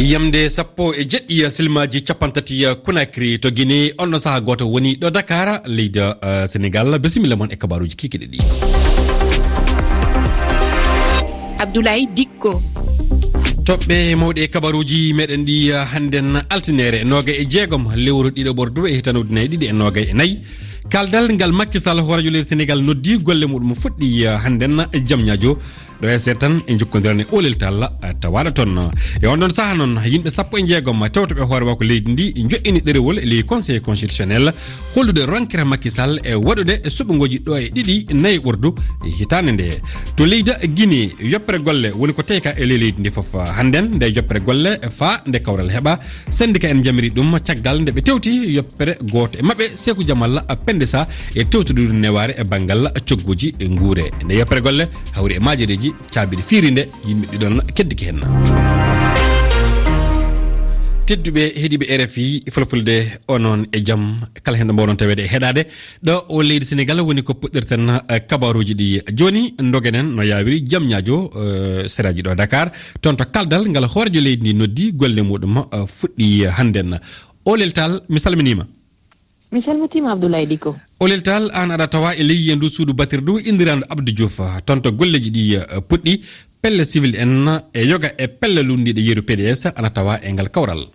yamde sappo e jeɗɗi silmaji capantati kunakri to guine onno saaha goto woni ɗo dakar leydi uh, sénégal. Bisimilla moon e kabaruji kikiɗe ɗi. Abdoulaye dikko. Toɓɓe mawɗe kabaruji meɗen ɗi uh, hannden altinere noga e jeegom lewru ɗiɗo ɓordu e hitanudinayi ɗiɗi e noga e nayyi kaldal ngal makkisal hoorajolel sénégal noddi golle muɗum fuɗɗi uh, hannden jamñajo ɗo e seeɗa tan e jokkodirani olel talla tawaɗa toon e on ɗon saaha noon yimɓe sappo e jeegom tewtoɓe hoore ma leydi ndi joƴƴini ɗerewol e ley conseil constitutionnel. Hollude ronkira makisal e waɗude e suɓogoji ɗo e ɗiɗi nayi ɓurdu e hitande nde. To leyda guine yoppere golle woni ko teyka e ley leydi ndi foof hannden nde yoppere golle fa nde kawral heɓa. Sendika en jamiri ɗum caggal nde ɓe tewti yoppere goto e mabɓe seku jamalla pende sa e tewtude ɗum neware e banggal cogguji e guure nde yoppere golle hawri e majereji gonɗi cabiri fiiri nde yimɓe ɗiɗon keddiki hen tedduɓe heeɗiɓe rfi fulfulde onon e jaam. Kala hen ɗo mbawɗon tawede e heɗade ɗo o leydi sénégal woni ko puɗɗirten eh, kabaruji ɗi. Joni dogenen no yawiri jaam uh, eh, séraji ɗo e dakar. Toon to kaldal ngal hoorejo leydi ndi noddi golle muɗum uh, fuɗɗi hannden. O leltal mi salminima. mi salmitima abdoulaye ɗiko olel tal an aɗa tawa e leyyi ndu suudu batir du indirandu abdou diouf. Toon to golleji ɗi eh, puɗɗi pelle civil en e yoga e pelle lundiɗe yeeru pds ana tawa e ngal kawral.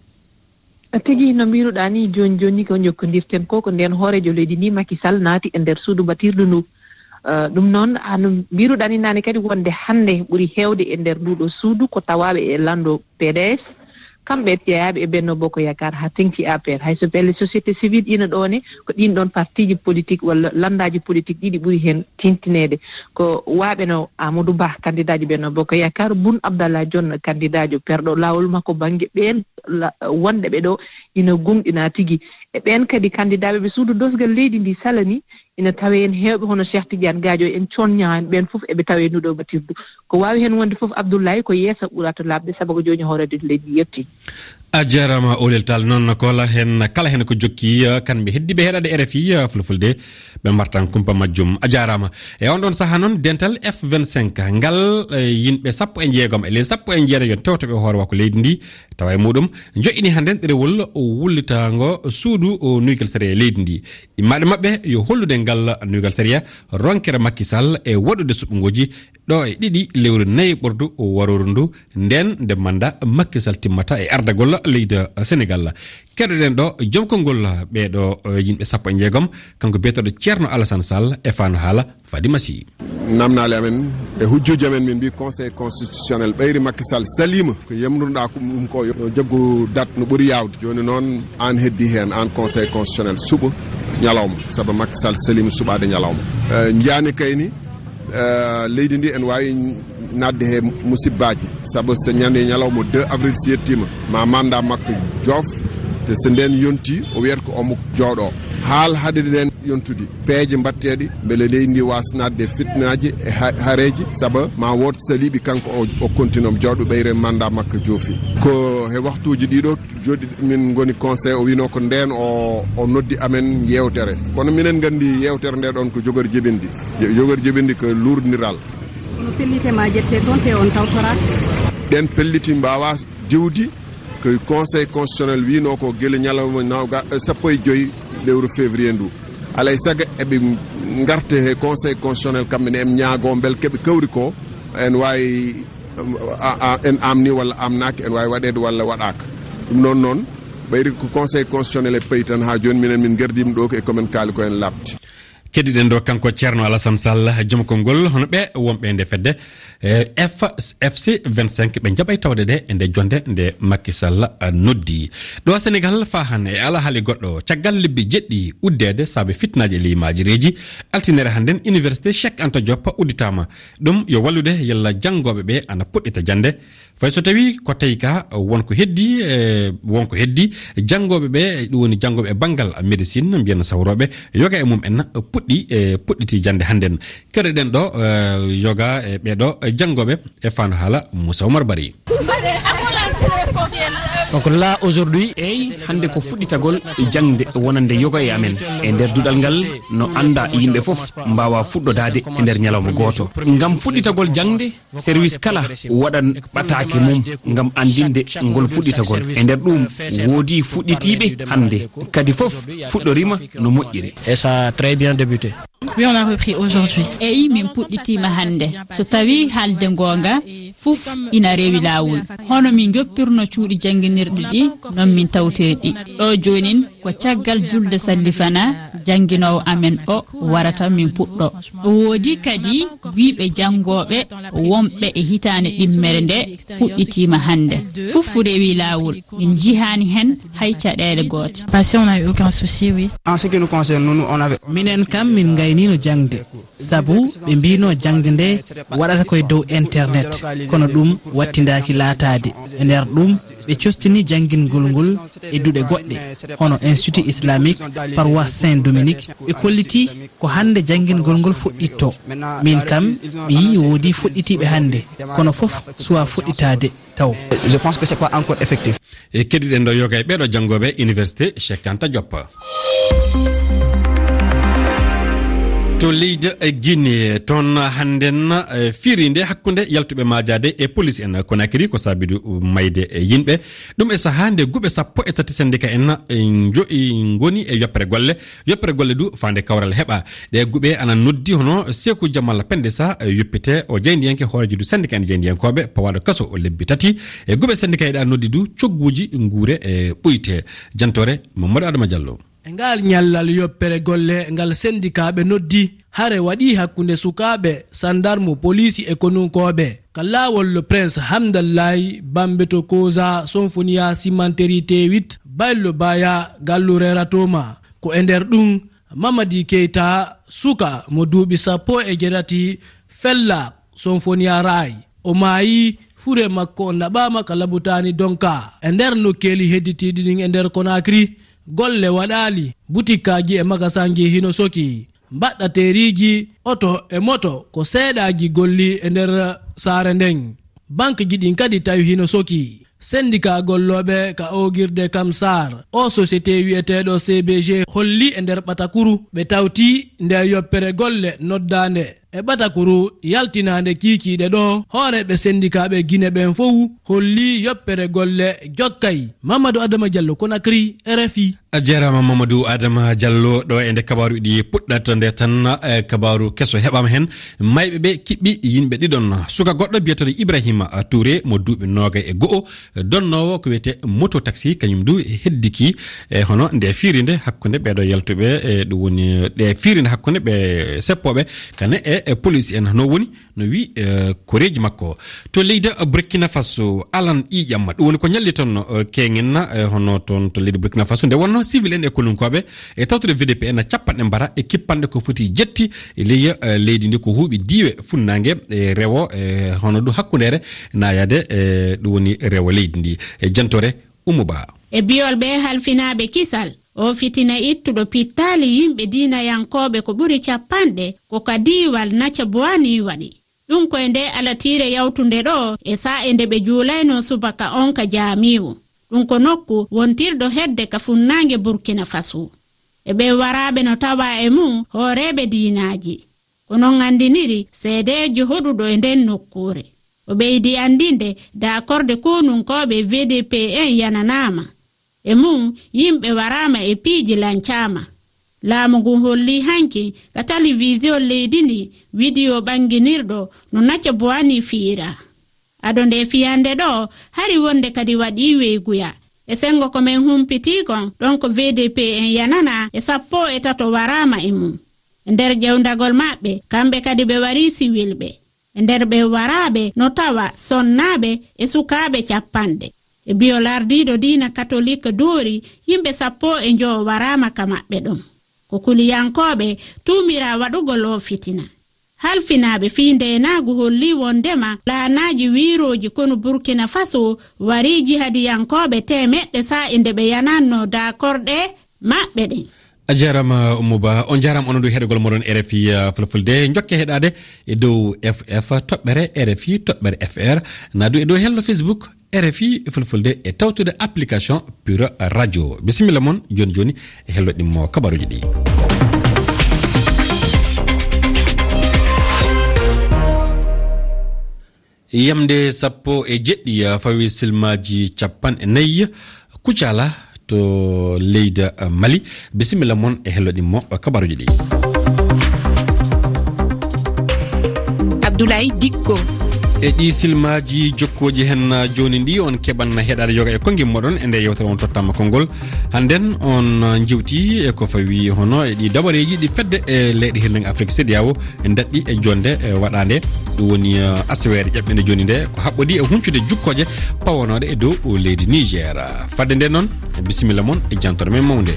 Tigi no mbiruɗa ni joni joni ko jokkodirten ko ko nden hoorejo leydi ndi makisal naati e nder suudu batirdu ndu. Eh, ɗum noon ano mbiruɗa ni nani kadi wonde hannde ɓuuri hewde e nder nduɗo suudu ko tawaɓe e lando pds kamɓe jeeyaɓe e benno boko yakar ha tenki apr. Hayso pelle société civile ina ɗone ko ɗin ɗon partiji politique walla landaji politique ɗiɗi ɓuuri hen tintinede. Ko waɓeno amadou ba candidat ji benno boko yakar bun abdallah dione candidat jo perɗo lawol makko banggue ɓen wonɓe ɓe ɗo ina gumɗina tigui e ɓen kadi candidat ɓe ɓe suudu dosgal leydi ndi sala ni ina tawe en heewɓe hono cheikh tidiane gaajo en conña ɓeen fof eɓe tawe nuɗo batirdu ko waawi heen wonde fof abdoullahi ko yeesa ɓurata laaɓde sabu ko jooni hoorede leydi yetti a jarama olel tal noon kola hen kala hen ko jokki uh, kamɓe heddiɓe heɗade rfi uh, fulfulde. Ɓe mbartan kumpa majjum. A jarama. E on ɗon saaha noon dental f25 ngal uh, yimɓe sappo e jeegom e ley sappo e jeenayon tewtoɓe e hoore wakko leydi ndi tawa e muɗum. Joƴini hannden ɗerewol wullitago suudu nuygal séria e leydi ndi. Immaɗe mabɓe yo hollude ngal nuygal séria ronkere makkisal e waɗude suɓungoji ɗo e ɗiɗi lewru nayi ɓurdu waroru ndu. Nden nde manda makkisal timmata e ardagol leydi sénégal. Keɗoɗen ɗo joom konngol ɓeɗo e, yimɓe sappo e jeegom kanko biyeteɗo ceerno alassane sall e fano haala fadima sy. Namnali amen e hujjuji amen min mbi conseil constitutionnel ɓeyri makkisal salima. Ko yemruɗa ko ɗum ko yo jaggu date no ɓuuri yawde joni noon an heddi hen an conseil constitutionnel suuɓa ñalawma. Saabu makkisal salima suuɓade ñalawma. E, Jiyani kayni Eh, leydi ndi en wawi nadde he musibbaji. Saabu so ñande ñalawma 2 avril si yettima ma manda makko joof te so nden yonti o wiyata ko omo jooɗo. haal haɗiɗen yontude. Peeje mbatteɗe beele leydi ndi wasnadde e fitnaji e haareji saabu ma wood saliɓi kanko o o continome jooɗo ɓeyre mandat makko joofi. Ko he waktuji ɗiɗo joɗi min goni conseil o wino ko nden o o noddi amen yewtere. Kono minen gandi yewtere nde ɗon ko jogori jibindi. Jogori jibindi ko lurdiral no pellitema jette toon te on tawtorata ɗen pelliti mbawa diwdi ko conseil constitutionnel wino ko guele ñalawma nawga sappo e joyyi lewru février ndu. Alay saago eɓe garte he conseil constitutionnel kamɓene en ñaago beel keɓe kawri ko en wawi en amni walla amnaki en wawi waɗede walla waɗaka ɗum noon noon ɓayri ko conseil constitutionnel e payi tan ha joni minen min gardima ɗo ko e komin kaali ko en labde keɗiɗen ɗo kanko ceerno alassane sall joom konngol hono ɓe wonɓe nde fedde. E, Fc 25 ɓe jaɓay tawde ɗe e nde jonde nde makkisall noddi. Ɗo sénégal fahan e ala haali goɗɗo caggal lebbi jeɗɗi uddede saabi fitnaji e limaji reji altinere hannden université chek anta diop udditama ɗum yo wallude yalla janngoɓe ɓe ana puɗɗita jande fay so tawi ko tawi ka wonko heddi e, wonko heddi janngoɓe ɓe ɗum woni janngoɓe e banggal médecine mbiyana sawroɓe yoga e mum en puɗɗi goɗɗi e puɗɗiti jande hannden kadi ɗen ɗo e, yoga e ɓeɗo e janggoɓe e fano haala moussa oumar bari donc là aujourd'hui eyyi hande ko fuɗɗitagol jangde wonande yoga e amen. E nder duɗal ngal no anda yimɓe foof mbawa fuɗɗodade e nder ñalawma goto gam fuɗɗitagol jangde service kala waɗan ɓatake mum gam andinde ngol fuɗɗitagol. E nder ɗum woodi fuɗɗitiɓe hande kadi foof fuɗɗorima no moƴƴiri. E ça très bien débuté. on a repris aujourd'hui. Eyi min puɗɗitima hannde. So tawi haalde goonga fof ina rewi laawol. Hono min joppirno cuuɗi jangguinirɗi ɗi noon min tawtiri ɗi ɗo jonin ko caggal julde sallifana jangguinowo amen o warata min puɗɗo. Woodi kadi wiiɓe janggoɓe wonɓe e hitande ɗimmere nde puɗɗitima hannde. Fof rewi laawol. Min jihani hen hay caɗele goote minen kam min laynino jangde saabu ɓe mbino jangde nde waɗata koye dow internet. Kono ɗum wattidaki laatade e nder ɗum ɓe costini jangingol ngol e duuɗe goɗɗe. Hono institut islamique paroi saint dominique ɓe kolliti ko hande jangingol ngol fuɗɗitto. Min kam ɓe yi woodi fuɗɗitiɓe hande kono foof suwa fuɗɗitade taw. Je pense que c'est pas encore effectif. E keɗiɗen ɗo yoga e ɓeɗo janggoɓe université cheikh kanta dioppa to leydi guine toon hannden e, firinde hakkunde yaltuɓe majade e police en konakiri ko sabidu mayde yimɓe. Ɗum e saaha nde guɓe sappo e tati sendika en e, joi goni e yoppere golle. Yoppere golle du fande kawral heɓa. Ɗe guɓe ana noddi hono seku jamal pende sa e, yoppite o jeydiyenke hooreji du sendika en jeydiyenkoɓe pawaɗo kaso lebbi tati. E guɓe sendika eɗa noddi du cogguji guure e ɓoyte jantore mamadou adama diallo. e ngal nyallal yoppere golle ngal sendikaɓe noddi hare waɗi hakkunde sukaɓe sandarmu polisi e konunkoɓe. Ka lawol le prince hamdallayi bambe to kosa sonfonia simanteri tewit baylo baya gallure ratoma ko e nder ɗum mamadi keyta suka mo duuɓi sappo e jeɗati fella sonfonia ray o maayi fure makko o naɓama ka labutani donka. E nder nokkeli hedditiɗi ɗin e nder conakry golle waɗaali butikkaji e magasanji hino soki. Mbaɗɗa teriji oto e moto ko seeɗaji golli e nder saare nden. Banque ji ɗin kadi tawi hino soki. Sendika golloɓe ka ogirde kam sar o société wi'eteɗo cbg holli e nder ɓatakuru ɓe tawti nde yoppere golle noddande e ɓatakuru yaltinande kiikiiɗe ɗo hooreɓe sendikaɓe guine ɓen fof holli yoppere golle jokkay. Mamadou adama diallo konakri rfi a jarama mamadou adama diallo ɗo e nde kabaru ɗi puɗɗat nde tan e kabaru keso heɓama hen. Mayɓe ɓe kiɓɓi yimɓe ɗiɗon suka goɗɗo biyeteɗo ibrahima touré mo duuɓi noga e go'o. Donnowo ko wiyete moto taxi kañum du heddiki. E hono nde firinde hakkude ɓeɗo yaltuɓe e ɗum woni ɗe firinde hakkude ɓe seppoɓe. Kane e e police en no woni no wi e, koreji makko. To leydi burkina faso alan ƴiƴam ɗum woni ko ñalli toon e, keŋen e, hono toon to leydi burkina faso. Nde wonno civil en e kolunkoɓe e tawtude vdp en capanɗe mbara e kippanɗe ko foti jetti ley leydi ndi ko huuɓi diwe funnague e rewo e hono ɗum hakkudere nayade e ɗum woni rewo leydi ndi. E jantore umuba e biyolɓe halfinaɓe kisal. o fitina ittuɗo pittali yimɓe dinayankoɓe ko ɓuri capanɗe ko kadiiwal naca bowani waɗi. Ɗum koye nde alatire yawtunde ɗo e saa'e nde ɓe juulayno subaka on ka jaamiwo ɗum ko nokku wontirɗo hedde ka funnange burkina faso. E ɓe waraɓe no tawa e mum hooreɓe diinaaji. Ko non anndiniri seedeejo hoɗuɗo e nden nokkure o ɓeydi andinde daakorde konunkoɓe vdp en yananama e mum yimɓe warama e piiji lancama. Laamu ngun holli hanki ka talivision leydi ndi widiyo ɓanginirɗo no nacca bowani fiira. Aɗo nde fiyande ɗo hari wonde kadi waɗi weyguya. E sengo komin humpitikon ɗon ko vdp en yanana e sappo e tato warama e mum. E nder ƴewdagol maɓɓe kamɓe kadi ɓe wari siwilɓe. E nder ɓe waraɓe no tawa sonnaɓe e sukaɓe capanɗe. E biyo lardiɗo dina katolika duuri yimɓe sappo e njowo warama ka maɓɓe ɗon. Ko kuliyankoɓe tumira waɗugo lofitina. Halfinaɓe fi ndenagu holli wondema laanaji wiroji kono burkina faso wari jihadiyankoɓe temeɗɗe sa'i e nde ɓe yananno dakorɗe maɓɓe ɗen a jarama uh, ummouba on jarama onon ɗo heɗogol moɗon rfi uh, fulfulde. Jokke heɗade e dow ff toɓɓere rfi toɓɓere fr nadu e dow hello facebook rfi fulfulde e tawtude application pure radio. Bisimilla moon joni joni e helloɗimmo kabaruji ɗi. Yamde sappo e jeɗɗi fawi silmaji capanɗe nayyi kucala to leydi mali. Bisimilla moon e helloɗimmo kabaruji ɗi. Abdoulaye dikko. e ɗi silmaji jokkoji hen joni ndi on keɓan heɗade yoga e konggel moɗon e nde yewtere on tottama konngol. Hannden on jewti e ko fawi hono e ɗi daɓareji ɗi fedde e leyɗe hirleng afrique sédiawo e daɗɗi e jonde e waɗande ɗum woni e, asawere ƴaɓɓinde joni nde ko haɓɓodi e huncude jukkoje pawanode e dow leydi niger. Fadde nde noon bisimilla moon e jantore men mawde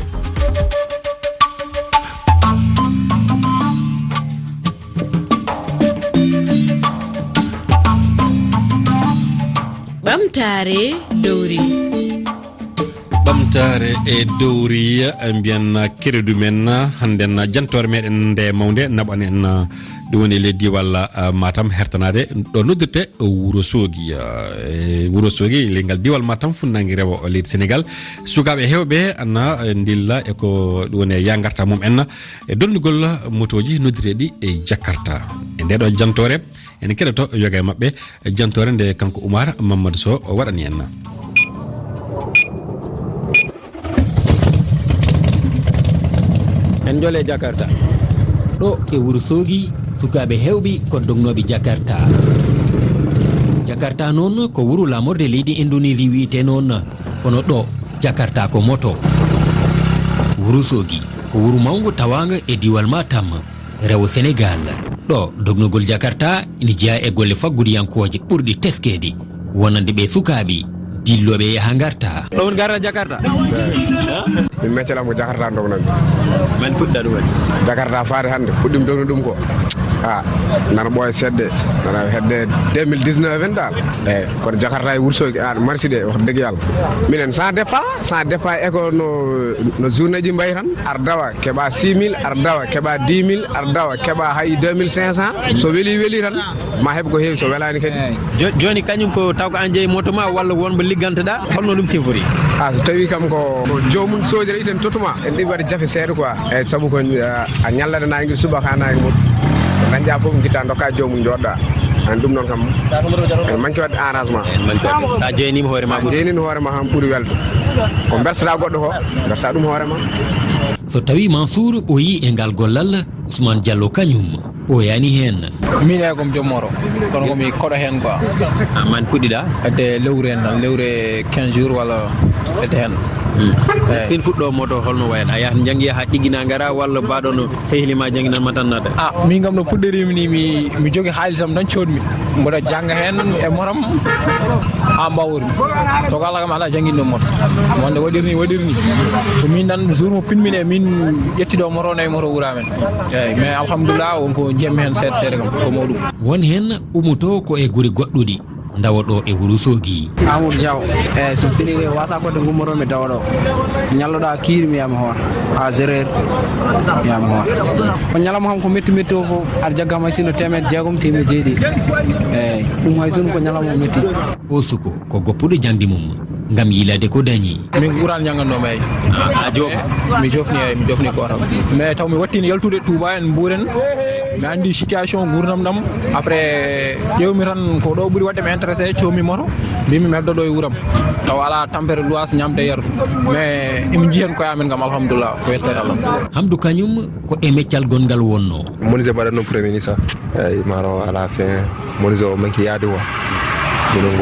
ɓamtare dowri. Ɓamtare e dowri mbiyan keɗedu men hannden jantore meɗen nde mawde naɓan en ɗum woni leydi walla matam hertanade ɗo noddirte wuuro soogi. E, wuuro soogi leygal diwal matam funnangue rewo leydi sénégal sukaɓe hewɓe anna dilla eko ɗum woni ya garta mum en. E donnugol motoji noddireɗi e jakarta. E ndeɗo jantore ene keɗoto yoga e mabɓe jantore nde kanko oumar mamadou sow waɗani en. En jole jakarta. Ɗo e wuuro soogi sukaɓe hewɓi ko dognoɓe jakarta. Jakarta noon ko wuro lamorde leydi indonésie wiyete noon kono ɗo jakarta ko moto. Wurosogi ko wuro mawgo tawaga e diwal matam rewo sénégal. Ɗo dognogol jakarta ina jeeya e golle faggudiyankoje ɓurɗi teskede wonande ɓe sukaɓe dilloɓe yaha garta ɗo woni garta jakarta? Min meccalam ko jakarta dognami man puɗɗa ɗum waɗi. Jakarta faade hannde puɗɗimi dogno ɗum ko. a nana ɓooya seɗɗe. Nana hedde 2019 en dal eyyi kono jakarta e wursoki an marsi ɗe wax deg yalla minen sans dépa sans dépa eko no no journée ji mbayi tan ar dawa keeɓa 6 mille ar dawa keeɓa 10 mille ar dawa keeɓa hay 2500 so weeli weeli tan ma heeɓ ko heewi so welani kadi. Eh, joni kañum ko taw ko an jeeyi moto ma walla wonmo ligganteɗa holno ɗum sifori a so tawi kam ko jomum sodira iten totuma en ɗiɓi waɗa jafe seeɗa quoi. Eyyi saabu ko a ñalladana nangue subaka nangue moɗum dañƴa foof guitta dokka jomum jooɗɗa an ɗum noon kam en manque wadde arrangement. Sa jeenima hoorema jeynima hoorema kam ɓuuri welde ko bertata goɗɗo ko bersa ɗum hoorema so tawi mansour o yi e ngal gollal ousmane diallo kañum ɓoyani hen min eyi komi jommoro kono komi koɗo hen quoi. Ah, man puɗɗiɗa? Hedde lewru hen tan lewru e 15 jours walla hedde hen Mm. fin fuɗɗo moto holno wayata a yahat jangguiya ha ɗiguina gara walla mbaɗo fehlima jangguinanma tan nata a ah, min kam no puɗɗorimi ni mi mi jogui haalisam tan codmi mboɗa jangga hen e motam ha mbawrmi soko allah kam ala jangguinɗo moto. Wonde waɗirni waɗirni. Ko min tan jour mo pinmine min ƴettiɗo moto nayi moto wuramen eyyi mais alhamdoulillah wonko jiyatmi hen seeɗa seeɗa kam ko mawɗum. Won hen umuto ko e guuri goɗɗuɗi. dawa ɗo e wuro soogui amadou diaw eyyi so fini wasa kodde gummoromi dawa ɗo ñalloɗa kiiri mi miyama hoor ha zéro heure mi miyama hoor ko ñalawma kam ko metti metti o fof aɗa jaggama hay sinno temedde jeegom temed jeeɗiɗi. Eyyi ɗum hay sinno ko ñalawma metti. O suko ko goppuɗo jandi mum gam yilade ko dañi. Min ɓuran janggandoma eyyi ah, a jooɓa mi jofni eyyi mi jofni kotam mais taw mi wattino yaltude touba en mburen mi andi situation gurdam ɗam. Après ƴewmi tan ko ɗo ɓuuri wadde mi intéressé comi moto mbimi mi heddoɗo e wuuram. Taw ala tampere lowas ñamde yardu mais emin jii hen koye kam alhamdoulillah ko yettere allah hamdou kañum ko e meccal gongal wonno monisé mbaɗatno premier ministre eyyi maro à la fin. Monisé o manki yaade o minen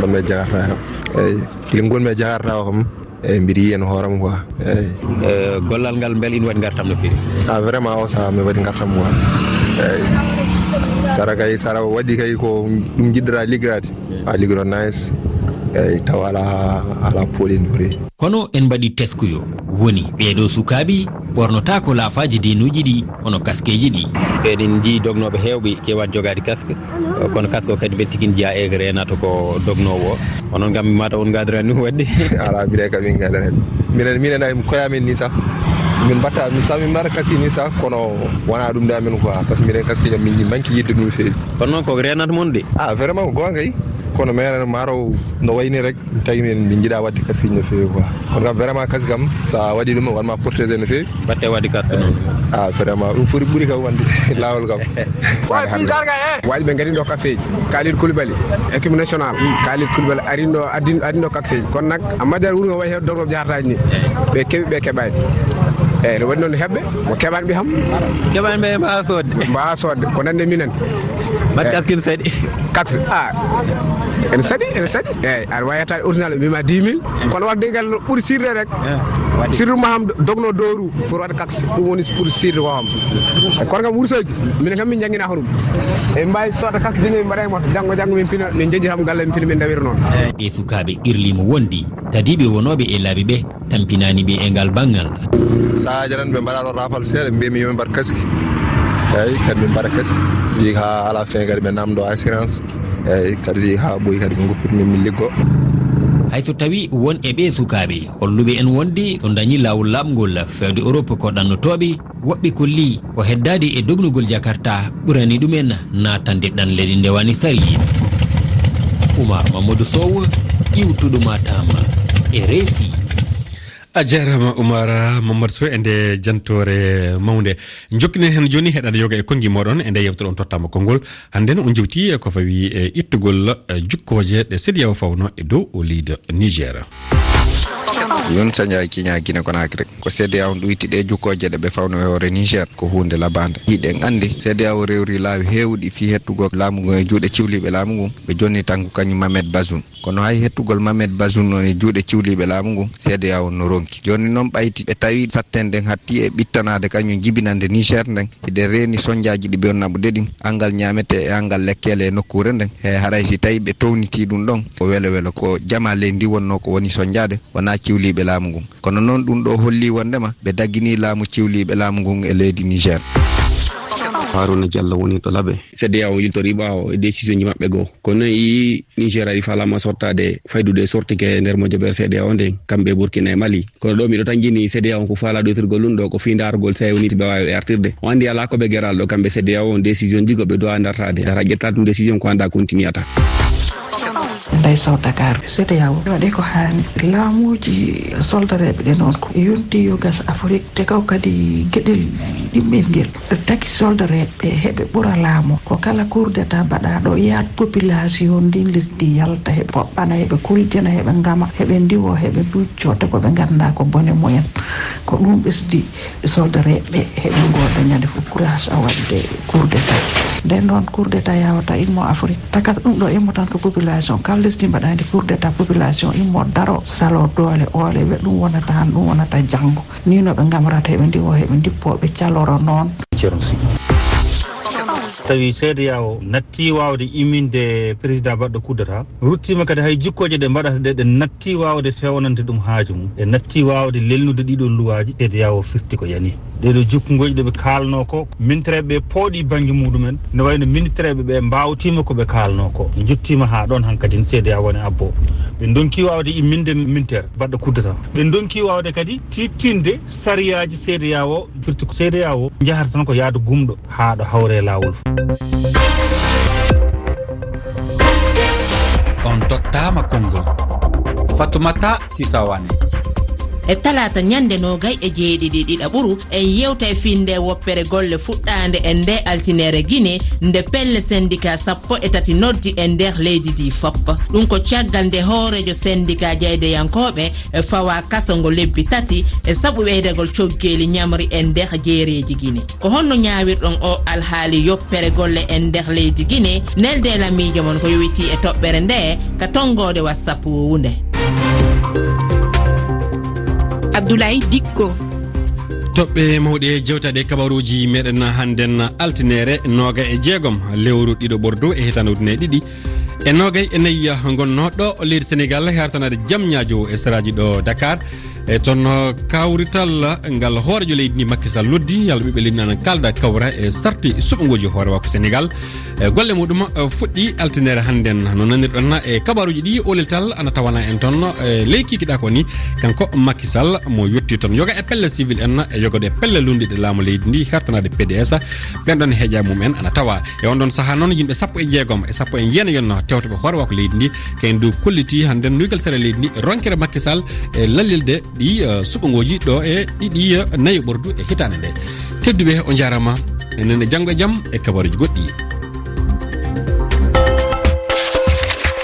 gonmi jagarta kam eyyi kile gonmi e jakarta e o kam eyyi mbiɗa yiyen hooram quoi eyyi eh, gollal ngal beele ina waɗi gartam no feewi. A vraiment o saaha mi waɗi gartam quoi eyyi sara kay sara waɗi kay ko ɗum jiɗɗata liggirade. Ah, A liggoto nice. eyyi taw ala ala pooɗinore kono en mbaɗi teskuyo. Woni ɓeeɗo sukaɓe ɓornota ko laafaji dinuji ɗi hono kaskeji ɗi. Eɗen jii dognoɓe hewɓe kewat jogade casque kono casque o kadi mbeɗa sikini jeeya e renata ko dognowo o. Onon gam mata on gadirani ɗum wadde ala mbiɗen kam min gadana minen minen minen koyamen ni sah min mbatta mi sa min mbaɗa kaski ni sa kono wona ɗum da min quoi par ce que minen kaski jam min banki yidde ɗum feewi. Kono noon ko renata mon de. A vraiment ko gonga yi? kono minen marow no wayni rek tawimi min min jiiɗa wadde kasque no fewi quoi. Kono kam vraiment kasque kam sa waɗi ɗum wanma protégé no fewi. Batte wadde kasque noon. A vraiment ɗum foti ɓuuri kam wande lawol kam. Waɗi eh? ɓe garinɗo kakseji kalid coulibaly équipe national hmm. kalid coulibaly arinɗo adinɗo kakseji kono nak a majjat wuuro ngo wayi hew dognoɓe jahataji ni eh. ɓe keeɓi ɓe keɓani eyyi ne waɗi noon heɓɓe mo keɓani ɓe ham. Keɓani ɓe mbawa sodde mbawa sodde ko nande minen. mbaɗɗe afkino feeɗe quatre a ah. ene saɗi ene saɗi. Eyyi aɗa wawi yettade original mbima 10 mille. Eh. Kono wadde ngal ɓuuri sirde rek eh, sirru ma ham dogno dowru pour waɗa kaxe ɗum woni pour sirre hoham kono kam wursoji minen kam min jangguina ko ɗum. Emin mbawi sodda kaxe jinggo min mbaɗa e moto janggo janggo min pina min jejjitamo galle min pina min dawira noon. Eh. Ɓe sukaɓe irlimo wondi tadiɓe wonoɓe e laabi ɓe tampinaniɓe e ngal banggal sahaji tan ɓe mbaɗa ɗo rafal seeɗa mbiyami yomi mbaɗa kaski. eyyi kadi min mbaɗa keese jii ha ala fin kadi ɓe namdo assurance. Eyyi kadi ha ɓooyi kadi ɓe goppitmin min liggo hayso tawi won e ɓe sukaɓe holluɓe en wondi so dañi lawol laɓgol fewde europe ko ɗannotoɓe woɓɓe kolli ko heddade e dognugol jakarta ɓurani ɗumen natande ɗan leydi ndewani sari oumar mamadou sow iwtuɗo matam e reefi a jarama oumar mamadou sow e nde jantore mawde. Jokkinen hen joni heɗade yoga e konggui moɗon e nde yewtere on tottama konngol. Hannden on jewti e ko fawi e ittugol e jukkoje ɗe sédiyaw fawno e dow o leydi niger. yun saña kiña guine konakri ko cda on ɗoytiɗe jukkoje ɗe ɓe fawno e hoore niger ko hunde labade hiɗen andi cda o rewri laawi hewɗi fi hettugo laamu ngu e juuɗe ciwliɓe laamu ngu ɓe jonni tan ko kañum mamed basoun kono hay hettugol mamed basoun on e juuɗe ciwliɓe laamu ngu cda on no ronki. Joni noon ɓayti ɓe tawi satten nden hatti e ɓittanade kañum jibinande niger nden eɗe reeni soñdiaji ɗi ɓe on naɓude ɗin angal ñamete e angal lekkele e nokkure nden. E haray si tawi ɓe towniti ɗum ɗon ko welo welo ko jama ley ndi wonno ko woni soñdiade wona ciwli ciwliɓe laamu ngun. Kono noon ɗum ɗo holli wondema ɓe daggini laamu ciwliɓe laamu ngun e leydi niger. Haruna diallo woni to laaɓe cda o yiltorima o e décision ji maɓɓe goo. Kono yi niger ari falama sortade faydude sortike e nder mojoɓere cda o nden kamɓe burkina e mali. Kono ɗo miɗo tan jini cda on ko fala ɗoytirgol ɗum ɗo ko fi dargol sewni ɓe wawi artirde o andi ala koɓe gueral ɗo kamɓe cda o décision ji goɓe dowa dartade dara ƴetta ɗum décision ko anda continue nday sow dakar cdao waɗi ko hani laamuji soldareɓe ɗe noon ko yonti yo gas afrique te kaw kadi gueɗel ɗimmel ngel. Taki soldareɓe heɓe ɓuura laamu. Ko kala cour d' état mbaɗaɗo yaat population ndin lesdi yalta heɓe poɓɓana heɓe kuljana heɓe ngama heɓe ndiwo heɓe duccote koɓe ganda ko bone mumen. Ko ɗum ɓesdi soldareɓe heɓe goɗa ñande fo courage a wadde état nden noon cour d' état yawata immo afrique. Takat ɗum ɗo immo tan ko population kala lesdi mbaɗadi pour d' état population immo daro salo doole oole ɓe ɗum wonata han ɗum wonata janggo ni no ɓe gamrata heɓe ndiwo heɓe dippoɓe caloro noon. Tawi cda o natti wawde imminde président baɗɗo kuddata ruttima kadi hay jikkoje ɗe mbaɗata ɗe ɗe natti wawde fewnande ɗum haaju mum ɗe natti wawde lelnude ɗiɗon luwaji cda o firti ko yani. ɗeɗo jokkugoji ɗeɓe kalno ko minitéreɓeɓe pooɗi banggue muɗumen. Ne wayno minitéreɓeɓe mbawtima koɓe kalno ko jettima ha ɗon hankkadi n cda woni abbo. Ɓe donki wawde e imminde militaire baɗɗo kuddata. Ɓe donki wawde kadi tittinde sariyaji seedeya o firti ko seedeya o jahata tan ko yaade gumɗo ha ɗo hawre e lawol on tottama konngol. Fatoumata sisawane e talata ñande nogay e jeeɗiɗi ɗiɗa ɓuru en yewta e finde woppere golle fuɗɗade e nde altinere guine nde pelle syndicat sappo e tati noddi e nder leydi ndi fop. Ɗum ko caggal nde hoorejo syndicat jeydeyankoɓe e fawa kasongo lebbi tati e saabu ɓeydagol coggeli ñamri e nder jeereji guine ko honno ñawirɗon o alhaali yoppere golle e nder leydi guine nelde lamijo mon ko yowiti e toɓɓere nde ka tongode whatsapp wowunde abdoulaye dikko toɓɓe mawɗi e jewtaɗe kabaruji meɗen hannden altinere noga e jeegom lewru ɗiɗo ɓordo e hitanudune ɗiɗi. E nogay e nayyi gonnoɗo leydi sénégal hertanade jaam ñajo e saraji ɗo dakar. e toon uh, kawrital uh, ngal hoorejo leydi ndi makki noddi yalla ɓiɓɓe leydi nana kalda kawra e sarti suɓogoji hoore wakko sénégal. E golle muɗum uh, fuɗɗi altinere hannden no nanirɗon e kabaruji ɗi oleltal ana tawana en toon ley kikiɗa ko ni. Kanko makki mo yetti toon yoga e pelle civil en e yogode e pelle lundiɗe laamu leydi ndi hertanade pds ɓenɗon heeƴa mum en ana tawa. E on ɗon saaha noon yimɓe sappo e jeegom e sappo e jeena yenno tewtoɓe hoore wakko leydi ndi. Kayen du kolliti hannden nuygal sere leydi ndi ronkere makki e lallilde ɗi eh, suɓogoji ɗo e ɗiɗi eh, nayi ɓordu e hitande nde. Tedduɓe o jarama enen e janggo e jaam e kabaruji goɗɗi.